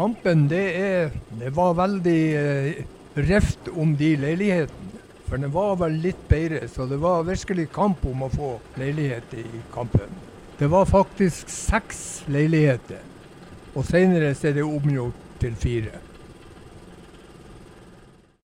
kampen, det, er, det var veldig eh, reft om de leilighetene. For det var vel litt bedre, så det var virkelig kamp om å få leilighet i kampen. Det var faktisk seks leiligheter, og senere er det omgjort til fire.